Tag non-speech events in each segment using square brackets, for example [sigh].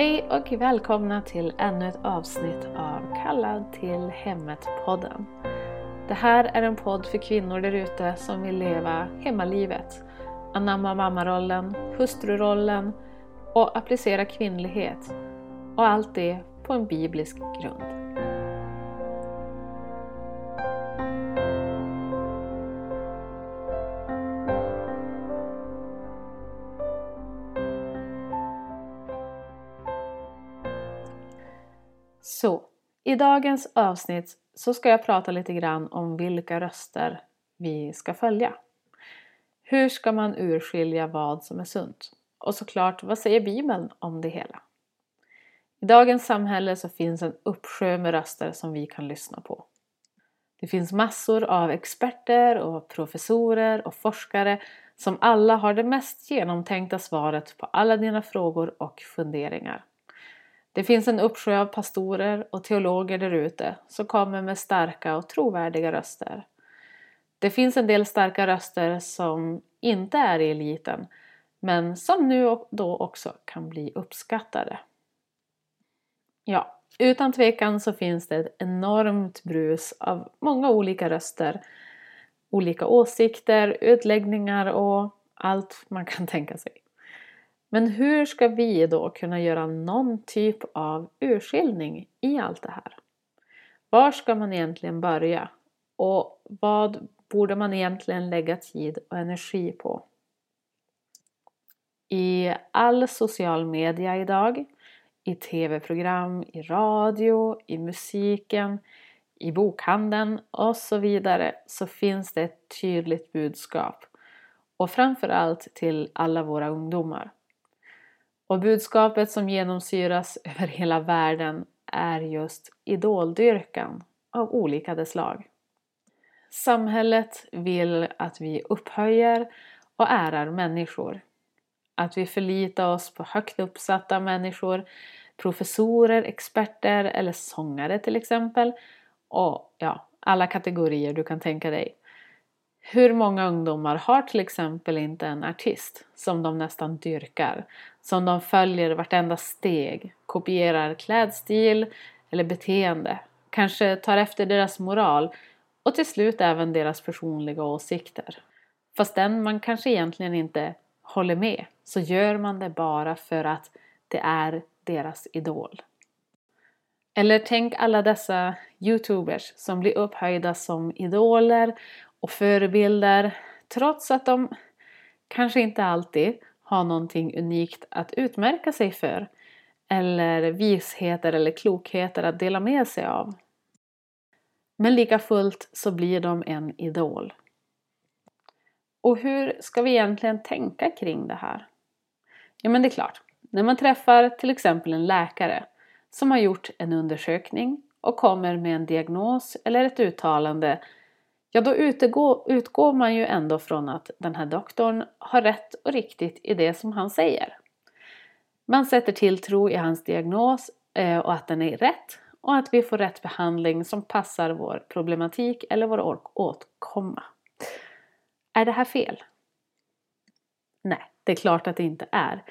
Hej och välkomna till ännu ett avsnitt av Kallad till hemmet-podden. Det här är en podd för kvinnor där ute som vill leva hemmalivet, anamma mammarollen, hustrurollen och applicera kvinnlighet. Och allt det på en biblisk grund. I dagens avsnitt så ska jag prata lite grann om vilka röster vi ska följa. Hur ska man urskilja vad som är sunt? Och såklart, vad säger Bibeln om det hela? I dagens samhälle så finns en uppsjö med röster som vi kan lyssna på. Det finns massor av experter och professorer och forskare som alla har det mest genomtänkta svaret på alla dina frågor och funderingar. Det finns en uppsjö av pastorer och teologer därute som kommer med starka och trovärdiga röster. Det finns en del starka röster som inte är i eliten men som nu och då också kan bli uppskattade. Ja, utan tvekan så finns det ett enormt brus av många olika röster, olika åsikter, utläggningar och allt man kan [laughs] tänka sig. Men hur ska vi då kunna göra någon typ av urskiljning i allt det här? Var ska man egentligen börja? Och vad borde man egentligen lägga tid och energi på? I all social media idag, i tv-program, i radio, i musiken, i bokhandeln och så vidare så finns det ett tydligt budskap. Och framförallt till alla våra ungdomar. Och budskapet som genomsyras över hela världen är just idoldyrkan av olika slag. Samhället vill att vi upphöjer och ärar människor. Att vi förlitar oss på högt uppsatta människor, professorer, experter eller sångare till exempel. Och ja, alla kategorier du kan tänka dig. Hur många ungdomar har till exempel inte en artist som de nästan dyrkar, som de följer vartenda steg, kopierar klädstil eller beteende, kanske tar efter deras moral och till slut även deras personliga åsikter. Fast den man kanske egentligen inte håller med så gör man det bara för att det är deras idol. Eller tänk alla dessa youtubers som blir upphöjda som idoler och förebilder trots att de kanske inte alltid har någonting unikt att utmärka sig för eller visheter eller klokheter att dela med sig av. Men lika fullt så blir de en idol. Och hur ska vi egentligen tänka kring det här? Ja men det är klart, när man träffar till exempel en läkare som har gjort en undersökning och kommer med en diagnos eller ett uttalande ja då utgår, utgår man ju ändå från att den här doktorn har rätt och riktigt i det som han säger. Man sätter tilltro i hans diagnos eh, och att den är rätt och att vi får rätt behandling som passar vår problematik eller vår åtkomma. Är det här fel? Nej, det är klart att det inte är.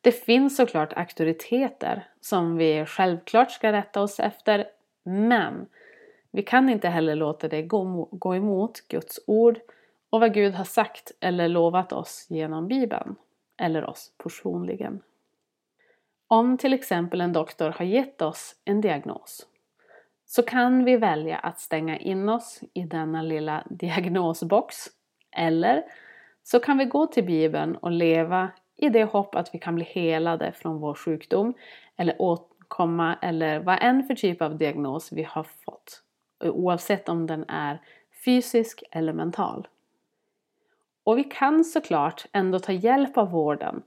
Det finns såklart auktoriteter som vi självklart ska rätta oss efter, men vi kan inte heller låta det gå, gå emot Guds ord och vad Gud har sagt eller lovat oss genom Bibeln, eller oss personligen. Om till exempel en doktor har gett oss en diagnos så kan vi välja att stänga in oss i denna lilla [laughs] diagnosbox eller så kan vi gå till Bibeln och leva i det hopp att vi kan bli helade från vår sjukdom eller åtkomma eller vad än för typ av diagnos vi har fått oavsett om den är fysisk eller mental. Och vi kan såklart ändå ta hjälp av vården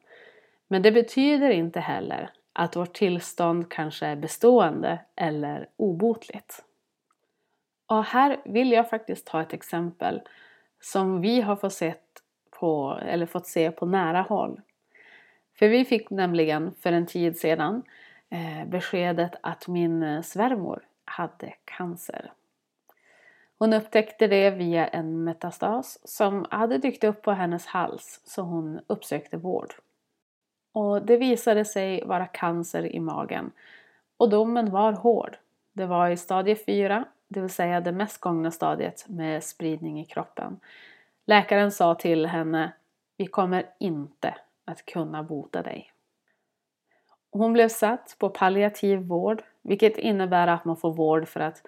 men det betyder inte heller att vårt tillstånd kanske är bestående eller obotligt. Och här vill jag faktiskt ta ett exempel som vi har fått, sett på, eller fått se på nära håll. För vi fick nämligen för en tid sedan eh, beskedet att min eh, svärmor hade cancer. Hon upptäckte det via en metastas som hade dykt upp på hennes hals så hon uppsökte vård. Och det visade sig vara cancer i magen. Och domen var hård. Det var i stadie 4, det vill säga det mest gångna stadiet med spridning i kroppen. Läkaren sa till henne, vi kommer inte att kunna bota dig. Hon blev satt på palliativ vård, vilket innebär att man får vård för att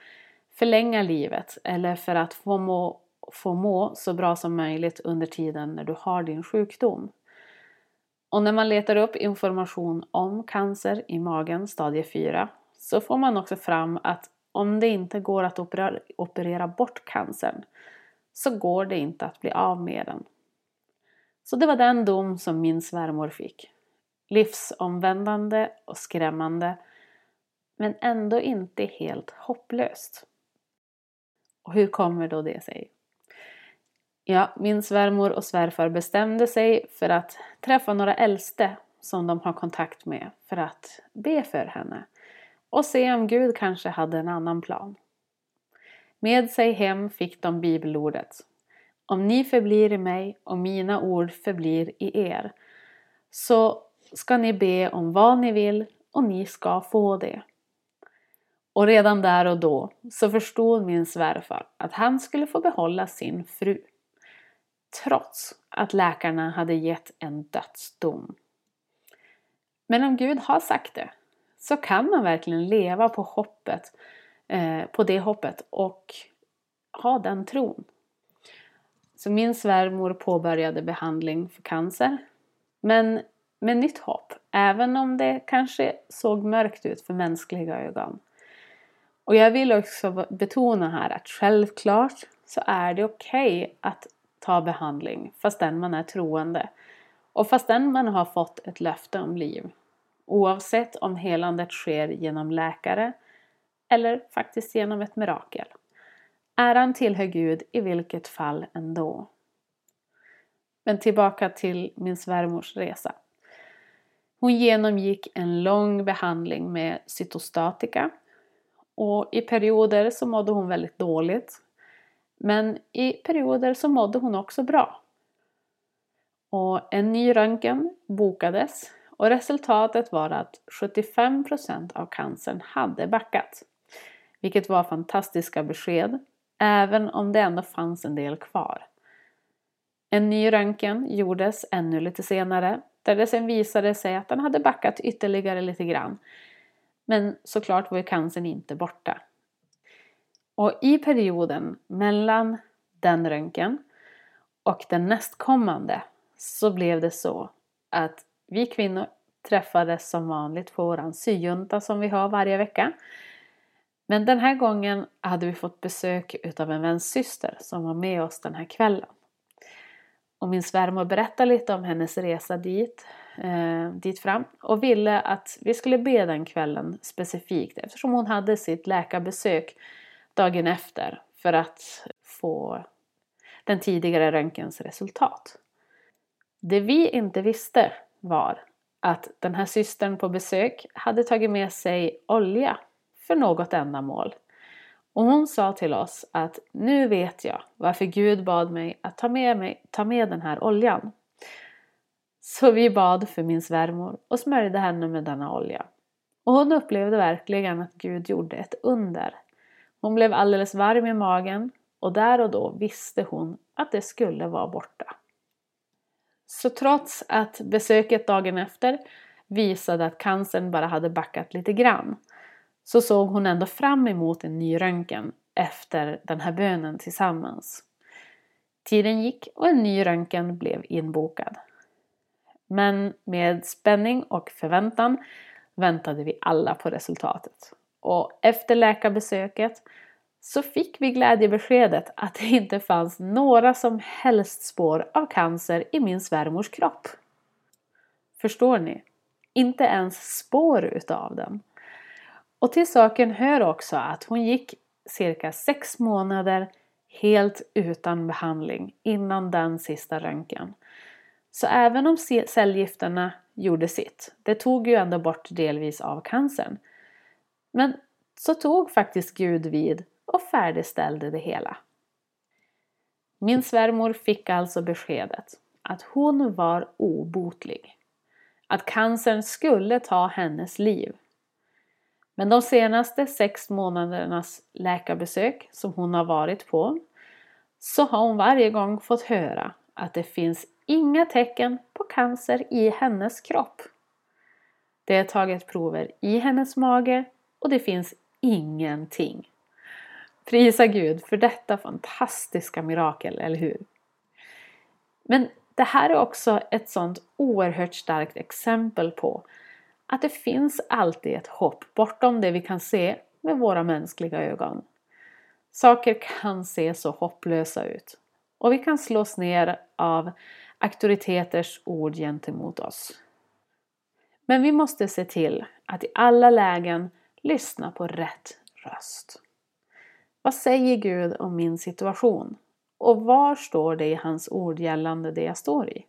förlänga livet eller för att få må, få må så bra som möjligt under tiden när du har din sjukdom. Och när man letar upp information om cancer i magen, stadie 4, så får man också fram att om det inte går att operera, operera bort cancern så går det inte att bli av med den. Så det var den dom som min svärmor fick. Livsomvändande och skrämmande men ändå inte helt hopplöst. Och hur kommer då det sig? Ja, min svärmor och svärfar bestämde sig för att träffa några äldste som de har kontakt med för att be för henne och se om Gud kanske hade en annan plan. Med sig hem fick de bibelordet. Om ni förblir i mig och mina ord förblir i er så ska ni be om vad ni vill och ni ska få det. Och redan där och då så förstod min svärfar att han skulle få behålla sin fru. Trots att läkarna hade gett en dödsdom. Men om Gud har sagt det så kan man verkligen leva på hoppet, eh, på det hoppet och ha den tron. Så min svärmor påbörjade behandling för cancer. Men med nytt hopp, även om det kanske såg mörkt ut för mänskliga ögon. Och jag vill också betona här att självklart så är det okej okay att ta behandling fastän man är troende och fastän man har fått ett löfte om liv. Oavsett om helandet sker genom läkare eller faktiskt genom ett mirakel. Äran tillhör Gud i vilket fall ändå. Men tillbaka till min svärmors resa. Hon genomgick en lång behandling med cytostatika och i perioder så mådde hon väldigt dåligt. Men i perioder så mådde hon också bra. Och en ny röntgen bokades och resultatet var att 75% av cancern hade backat. Vilket var fantastiska besked, även om det ändå fanns en del kvar. En ny röntgen gjordes ännu lite senare där det sen visade sig att den hade backat ytterligare lite grann. Men såklart var ju cancern inte borta. Och i perioden mellan den röntgen och den nästkommande så blev det så att vi kvinnor träffades som vanligt på våran syjunta som vi har varje vecka. Men den här gången hade vi fått besök utav en väns syster som var med oss den här kvällen. Och min svärmor berättade lite om hennes resa dit, eh, dit fram och ville att vi skulle be den kvällen specifikt eftersom hon hade sitt läkarbesök dagen efter för att få den tidigare röntgens resultat. Det vi inte visste var att den här systern på besök hade tagit med sig olja för något ändamål. Och hon sa till oss att nu vet jag varför Gud bad mig att ta med, mig, ta med den här oljan. Så vi bad för min svärmor och smörjde henne med denna olja. Och hon upplevde verkligen att Gud gjorde ett under. Hon blev alldeles varm i magen och där och då visste hon att det skulle vara borta. Så trots att besöket dagen efter visade att cancern bara hade backat lite grann så såg hon ändå fram emot en ny röntgen efter den här bönen tillsammans. Tiden gick och en ny röntgen blev inbokad. Men med spänning och förväntan väntade vi alla på resultatet. Och efter läkarbesöket så fick vi glädjebeskedet att det inte fanns några som helst spår av cancer i min svärmors kropp. Förstår ni? Inte ens spår utav den. Och till saken hör också att hon gick cirka sex månader helt utan behandling innan den sista röntgen. Så även om cellgifterna gjorde sitt, det tog ju ändå bort delvis av cancern. Men så tog faktiskt Gud vid och färdigställde det hela. Min svärmor fick alltså beskedet att hon var obotlig. att cancern skulle ta hennes liv. Men de senaste sex månadernas läkarbesök som hon har varit på så har hon varje gång fått höra att det finns inga tecken på cancer i hennes kropp. Det är taget prover i hennes mage och det finns ingenting. Prisa Gud för detta fantastiska mirakel, eller hur? Men det här är också ett sånt oerhört starkt exempel på att det finns alltid ett hopp bortom det vi kan se med våra mänskliga ögon. Saker kan se så hopplösa ut och vi kan slås ner av auktoriteters ord gentemot oss. Men vi måste se till att i alla lägen lyssna på rätt röst. Vad säger Gud om min situation? Och var står det i hans ord gällande det jag står i?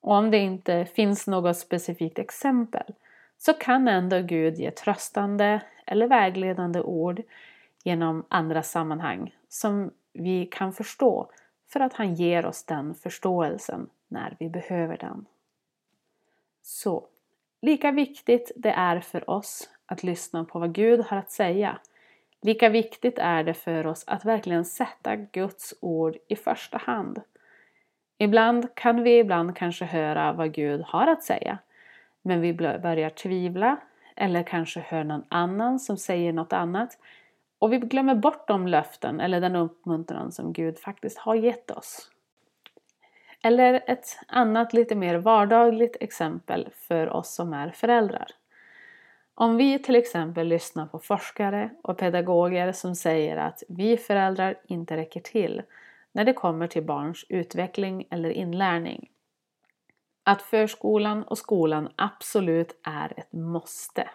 Och om det inte finns något specifikt exempel så kan ändå Gud ge tröstande eller vägledande ord genom andra sammanhang som vi kan förstå för att han ger oss den förståelsen när vi behöver den. Så, lika viktigt det är för oss att lyssna på vad Gud har att säga, lika viktigt är det för oss att verkligen sätta Guds ord i första hand. Ibland kan vi ibland kanske höra vad Gud har att säga, men vi börjar tvivla eller kanske hör någon annan som säger något annat och vi glömmer bort de löften eller den uppmuntran som Gud faktiskt har gett oss. Eller ett annat lite mer vardagligt exempel för oss som är föräldrar. Om vi till exempel lyssnar på forskare och pedagoger som säger att vi föräldrar inte räcker till när det kommer till barns utveckling eller inlärning. Att förskolan och skolan absolut är ett måste.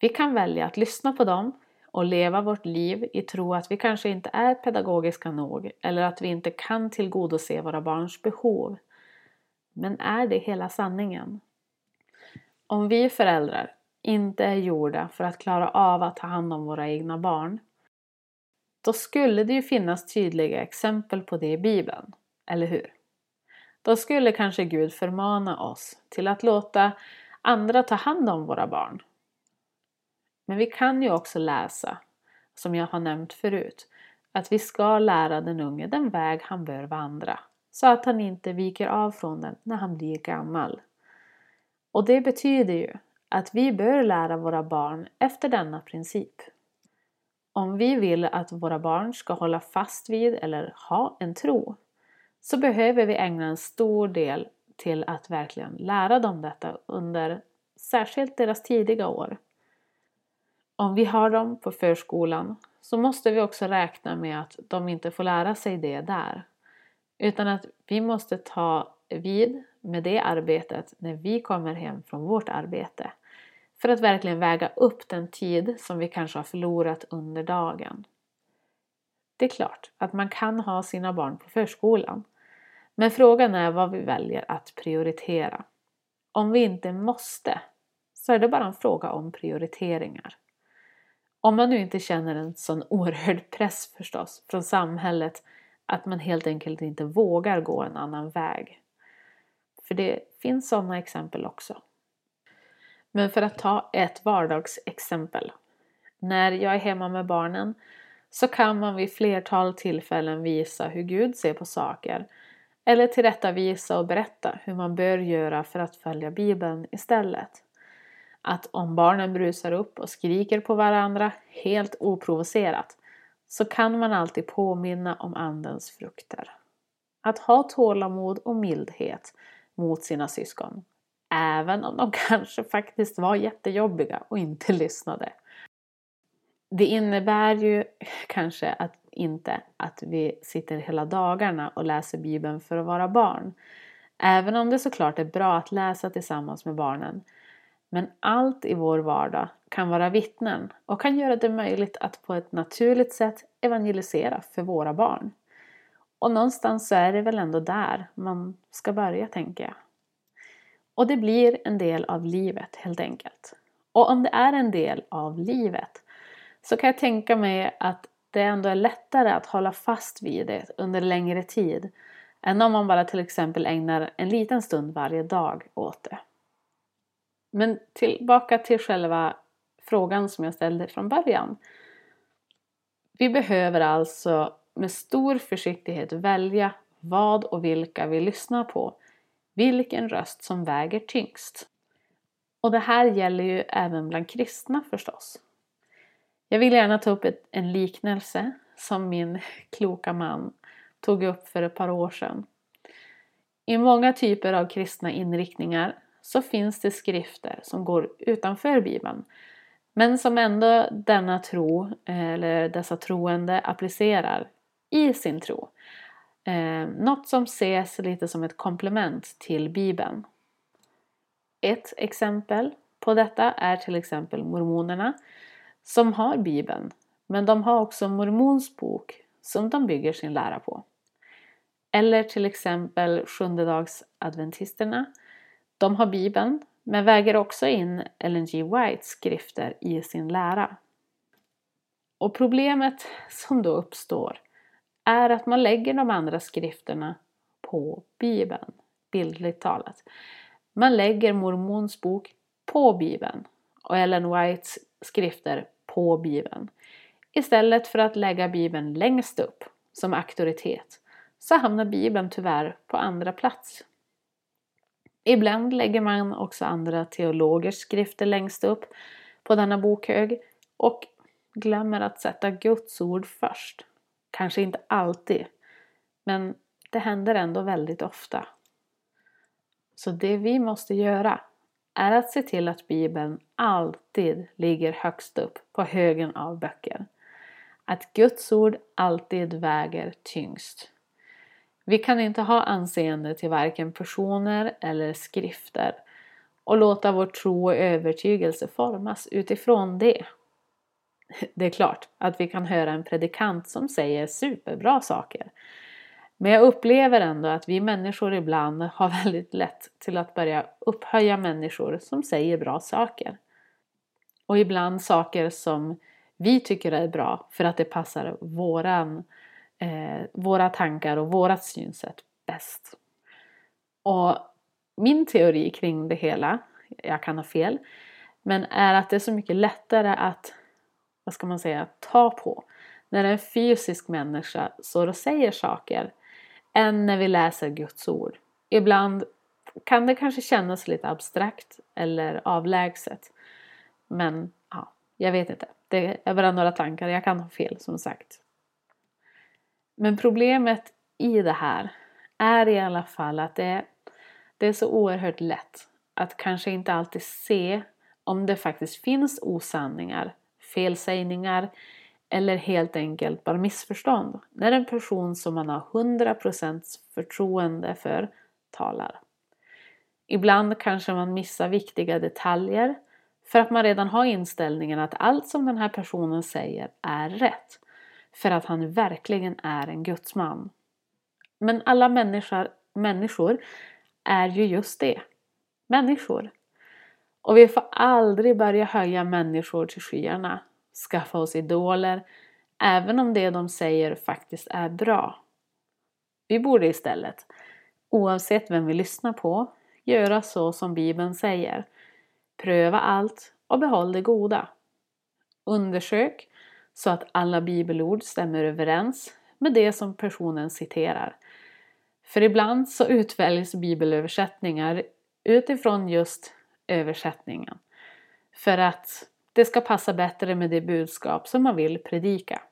Vi kan välja att lyssna på dem och leva vårt liv i tro att vi kanske inte är pedagogiska nog eller att vi inte kan tillgodose våra barns behov. Men är det hela sanningen? Om vi föräldrar inte är gjorda för att klara av att ta hand om våra egna barn, då skulle det ju finnas tydliga exempel på det i Bibeln, eller hur? Då skulle kanske Gud förmana oss till att låta andra ta hand om våra barn men vi kan ju också läsa, som jag har nämnt förut, att vi ska lära den unge den väg han bör vandra så att han inte viker av från den när han blir gammal. Och det betyder ju att vi bör lära våra barn efter denna princip. Om vi vill att våra barn ska hålla fast vid eller ha en tro så behöver vi ägna en stor del till att verkligen lära dem detta under särskilt deras tidiga år. Om vi har dem på förskolan så måste vi också räkna med att de inte får lära sig det där. Utan att vi måste ta vid med det arbetet när vi kommer hem från vårt arbete. För att verkligen väga upp den tid som vi kanske har förlorat under dagen. Det är klart att man kan ha sina barn på förskolan. Men frågan är vad vi väljer att prioritera. Om vi inte måste så är det bara en fråga om prioriteringar. Om man nu inte känner en sån oerhörd press förstås från samhället att man helt enkelt inte vågar gå en annan väg. För det finns sådana exempel också. Men för att ta ett vardagsexempel. När jag är hemma med barnen så kan man vid flertal tillfällen visa hur Gud ser på saker eller tillrättavisa och berätta hur man bör göra för att följa Bibeln istället att om barnen brusar upp och skriker på varandra helt oprovocerat så kan man alltid påminna om Andens frukter. Att ha tålamod och mildhet mot sina syskon. Även om de [laughs] kanske faktiskt var jättejobbiga och inte lyssnade. Det innebär ju [laughs] kanske att inte att vi sitter hela dagarna och läser Bibeln för att vara barn. Även om det såklart är bra att läsa tillsammans med barnen men allt i vår vardag kan vara vittnen och kan göra det möjligt att på ett naturligt sätt evangelisera för våra barn. Och någonstans så är det väl ändå där man ska börja, tänker jag. Och det blir en del av livet helt enkelt. Och om det är en del av livet så kan jag tänka mig att det ändå är lättare att hålla fast vid det under längre tid än om man bara till exempel ägnar en liten stund varje dag åt det. Men tillbaka till själva frågan som jag ställde från början. Vi behöver alltså med stor försiktighet välja vad och vilka vi lyssnar på, vilken röst som väger tyngst. Och det här gäller ju även bland kristna förstås. Jag vill gärna ta upp ett, en liknelse som min [laughs] kloka man tog upp för ett par år sedan. I många typer av kristna inriktningar så finns det skrifter som går utanför Bibeln men som ändå denna tro, eh, eller dessa troende, applicerar i sin tro. Eh, något som ses lite som ett komplement till Bibeln. Ett exempel på detta är till exempel mormonerna som har Bibeln men de har också mormons bok som de bygger sin lära på. Eller till exempel sjundedagsadventisterna. De har Bibeln men väger också in Ellen G. Whites skrifter i sin lära. Och problemet som då uppstår är att man lägger de andra skrifterna på Bibeln, bildligt talat. Man lägger mormons bok på Bibeln och Ellen Whites skrifter på Bibeln. Istället för att lägga Bibeln längst upp som auktoritet så hamnar Bibeln tyvärr på andra plats. Ibland lägger man också andra teologers skrifter längst upp på denna bokhög och glömmer att sätta Guds ord först. Kanske inte alltid, men det händer ändå väldigt ofta. Så det vi måste göra är att se till att Bibeln alltid ligger högst upp på högen av böcker. Att Guds ord alltid väger tyngst. Vi kan inte ha anseende till varken personer eller skrifter och låta vår tro och övertygelse formas utifrån det. Det är klart att vi kan höra en predikant som säger superbra saker. Men jag upplever ändå att vi människor ibland har [laughs] väldigt lätt till att börja upphöja människor som säger bra saker. Och ibland saker som vi tycker är bra för att det passar våran, eh, våra tankar och vårat synsätt bäst. Och min teori kring det hela, jag kan ha fel, men är att det är så mycket lättare att, vad ska man säga, ta på när en fysisk människa står och säger saker än när vi läser Guds ord. Ibland kan det kanske kännas lite abstrakt eller avlägset. Men ja, jag vet inte. Det är bara några tankar. Jag kan ha fel som sagt. Men problemet i det här är i alla fall att det, det är så oerhört lätt att kanske inte alltid se om det faktiskt finns osanningar, felsägningar eller helt enkelt bara missförstånd när en person som man har 100% förtroende för talar. Ibland kanske man missar viktiga detaljer för att man redan har inställningen att allt som den här personen säger är rätt. För att han verkligen är en gudsman. Men alla människor, människor är ju just det. Människor. Och vi får aldrig börja höja människor till skyarna. Skaffa oss idoler. Även om det de säger faktiskt är bra. Vi borde istället, oavsett vem vi lyssnar på, göra så som Bibeln säger Pröva allt och behåll det goda. Undersök så att alla bibelord stämmer överens med det som personen citerar. För ibland så utväljs bibelöversättningar utifrån just översättningen. För att det ska passa bättre med det budskap som man vill predika.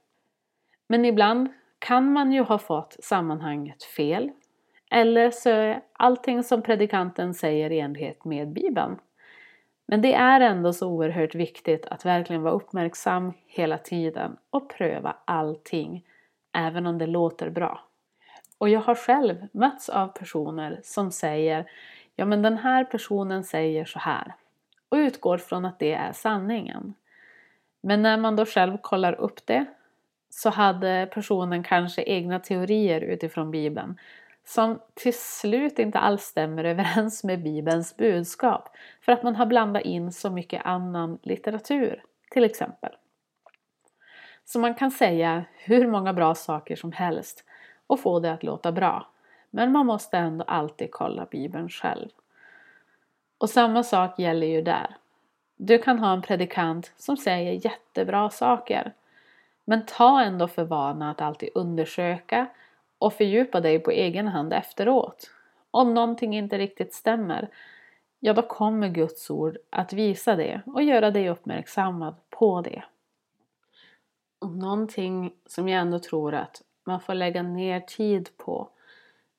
Men ibland kan man ju ha fått sammanhanget fel. Eller så är allting som predikanten säger i enlighet med Bibeln. Men det är ändå så oerhört viktigt att verkligen vara uppmärksam hela tiden och pröva allting, även om det låter bra. Och jag har själv mötts av personer som säger Ja men den här personen säger så här och utgår från att det är sanningen. Men när man då själv kollar upp det så hade personen kanske egna teorier utifrån Bibeln som till slut inte alls stämmer överens med Bibelns budskap för att man har blandat in så mycket annan litteratur, till exempel. Så man kan säga hur många bra saker som helst och få det att låta bra. Men man måste ändå alltid kolla Bibeln själv. Och samma sak gäller ju där. Du kan ha en predikant som säger jättebra saker. Men ta ändå för vana att alltid undersöka och fördjupa dig på egen hand efteråt. Om någonting inte riktigt stämmer, ja då kommer Guds ord att visa det och göra dig uppmärksammad på det. Och någonting som jag ändå tror att man får lägga ner tid på,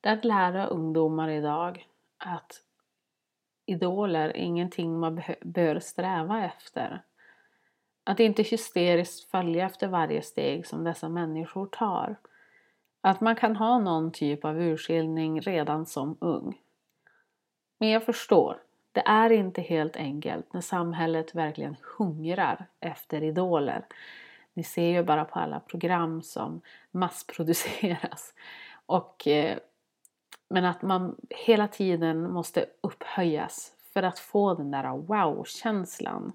det är att lära ungdomar idag att idoler är ingenting man bör sträva efter. Att inte hysteriskt följa efter varje steg som dessa människor tar. Att man kan ha någon typ av urskiljning redan som ung. Men jag förstår, det är inte helt enkelt när samhället verkligen hungrar efter idoler. Ni ser ju bara på alla program som massproduceras. Och, eh, men att man hela tiden måste upphöjas för att få den där wow-känslan.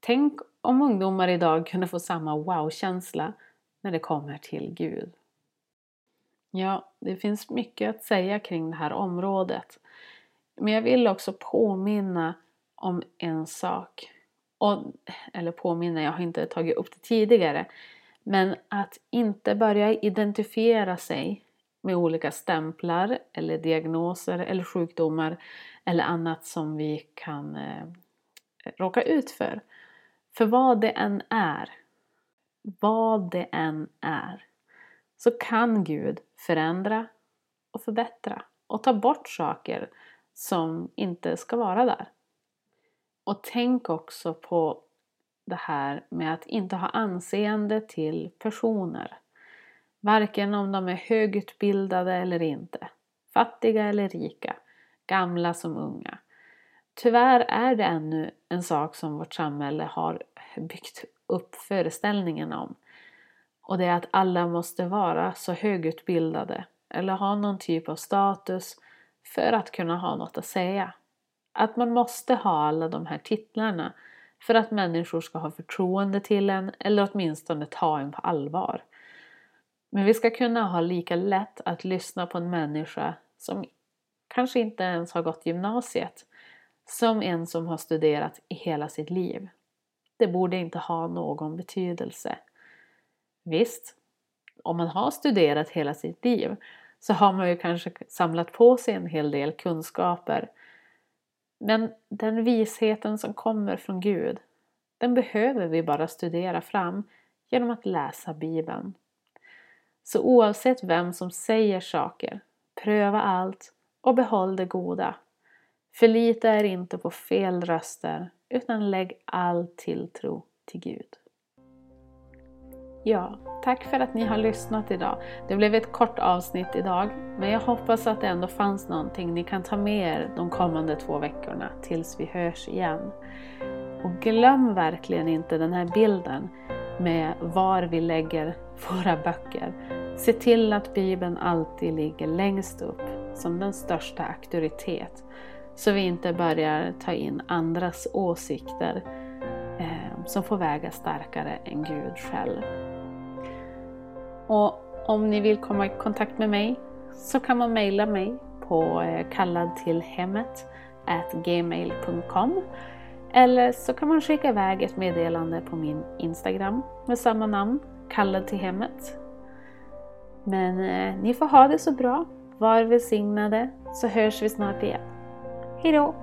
Tänk om ungdomar idag kunde få samma wow-känsla när det kommer till Gud. Ja, det finns mycket att säga kring det här området. Men jag vill också påminna om en sak. Och, eller påminna, jag har inte tagit upp det tidigare. Men att inte börja identifiera sig med olika stämplar eller diagnoser eller sjukdomar eller annat som vi kan eh, råka ut för. För vad det än är, vad det än är, så kan Gud förändra och förbättra och ta bort saker som inte ska vara där. Och tänk också på det här med att inte ha anseende till personer. Varken om de är högutbildade eller inte, fattiga eller rika, gamla som unga. Tyvärr är det ännu en sak som vårt samhälle har byggt upp föreställningen om. Och det är att alla måste vara så högutbildade eller ha någon typ av status för att kunna ha något att säga. Att man måste ha alla de här titlarna för att människor ska ha förtroende till en eller åtminstone ta en på allvar. Men vi ska kunna ha lika lätt att lyssna på en människa som kanske inte ens har gått gymnasiet som en som har studerat i hela sitt liv. Det borde inte ha någon betydelse. Visst, om man har studerat hela sitt liv så har man ju kanske samlat på sig en hel del kunskaper. Men den visheten som kommer från Gud, den behöver vi bara studera fram genom att läsa Bibeln. Så oavsett vem som säger saker, pröva allt och behåll det goda. Förlita er inte på fel röster utan lägg all tilltro till Gud. Ja, tack för att ni har lyssnat idag. Det blev ett kort avsnitt idag, men jag hoppas att det ändå fanns någonting ni kan ta med er de kommande två veckorna tills vi hörs igen. Och glöm verkligen inte den här bilden med var vi lägger våra böcker. Se till att Bibeln alltid ligger längst upp som den största auktoritet. Så vi inte börjar ta in andras åsikter eh, som får väga starkare än Gud själv. Och om ni vill komma i kontakt med mig så kan man mejla mig på eh, kalladtillhemmet gmail.com eller så kan man skicka iväg ett meddelande på min Instagram med samma namn, kallad till hemmet. Men eh, ni får ha det så bra, var välsignade, så hörs vi snart igen. Hejdå!